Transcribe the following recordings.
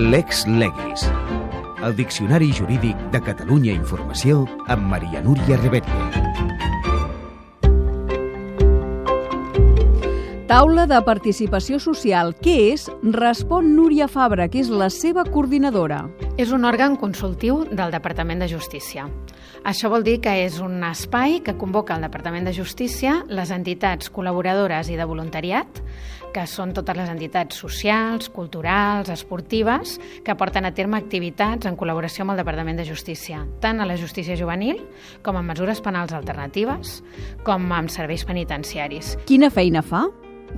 Lex Legis. El Diccionari Jurídic de Catalunya Informació amb Maria Núria Rebetlle. Taula de participació social. Què és? Respon Núria Fabra, que és la seva coordinadora. És un òrgan consultiu del Departament de Justícia. Això vol dir que és un espai que convoca el Departament de Justícia, les entitats col·laboradores i de voluntariat, que són totes les entitats socials, culturals, esportives, que porten a terme activitats en col·laboració amb el Departament de Justícia, tant a la justícia juvenil com a mesures penals alternatives, com amb serveis penitenciaris. Quina feina fa?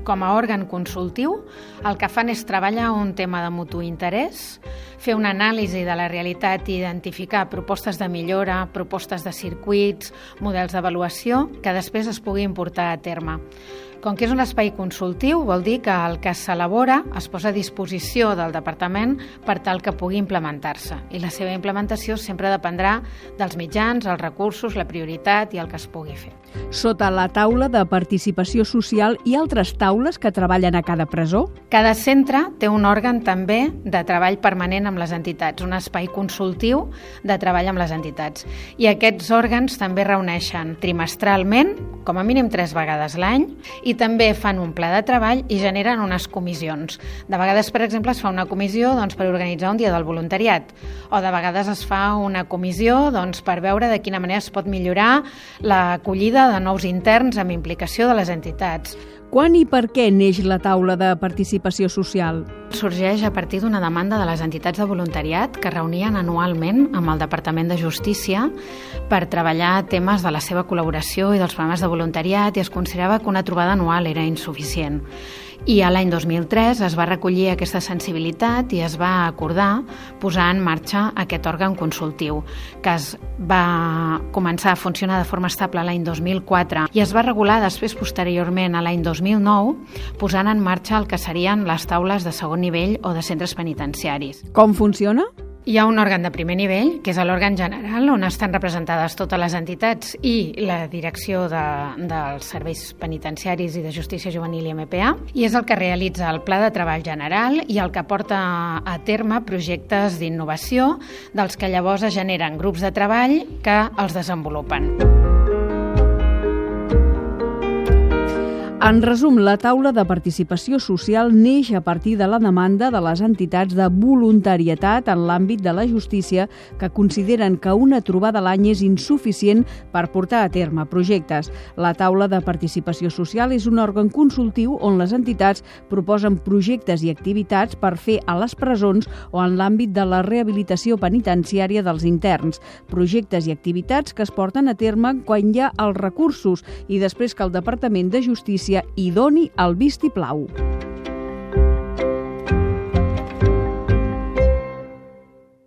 Com a òrgan consultiu, el que fan és treballar un tema de mutu interès, fer una anàlisi de la realitat i identificar propostes de millora, propostes de circuits, models d'avaluació que després es pugui portar a terme. Com que és un espai consultiu, vol dir que el que s'elabora es posa a disposició del departament per tal que pugui implementar-se. I la seva implementació sempre dependrà dels mitjans, els recursos, la prioritat i el que es pugui fer. Sota la taula de participació social i altres taules que treballen a cada presó? Cada centre té un òrgan també de treball permanent amb les entitats, un espai consultiu de treball amb les entitats. I aquests òrgans també reuneixen trimestralment, com a mínim tres vegades l'any, i també fan un pla de treball i generen unes comissions. De vegades, per exemple, es fa una comissió doncs, per organitzar un dia del voluntariat, o de vegades es fa una comissió doncs, per veure de quina manera es pot millorar l'acollida de nous interns amb implicació de les entitats. Quan i per què neix la taula de participació social? Sorgeix a partir d'una demanda de les entitats de voluntariat que reunien anualment amb el Departament de Justícia per treballar temes de la seva col·laboració i dels programes de voluntariat i es considerava que una trobada anual era insuficient. I a l'any 2003 es va recollir aquesta sensibilitat i es va acordar posar en marxa aquest òrgan consultiu, que es va començar a funcionar de forma estable l'any 2004 i es va regular després posteriorment a l'any 2009 posant en marxa el que serien les taules de segon nivell o de centres penitenciaris. Com funciona? Hi ha un òrgan de primer nivell, que és l'òrgan general, on estan representades totes les entitats i la direcció de, dels serveis penitenciaris i de justícia juvenil i MPA, i és el que realitza el pla de treball general i el que porta a terme projectes d'innovació, dels que llavors es generen grups de treball que els desenvolupen. En resum, la taula de participació social neix a partir de la demanda de les entitats de voluntarietat en l'àmbit de la justícia que consideren que una trobada a l'any és insuficient per portar a terme projectes. La taula de participació social és un òrgan consultiu on les entitats proposen projectes i activitats per fer a les presons o en l'àmbit de la rehabilitació penitenciària dels interns. Projectes i activitats que es porten a terme quan hi ha els recursos i després que el Departament de Justícia i doni el vistiplau.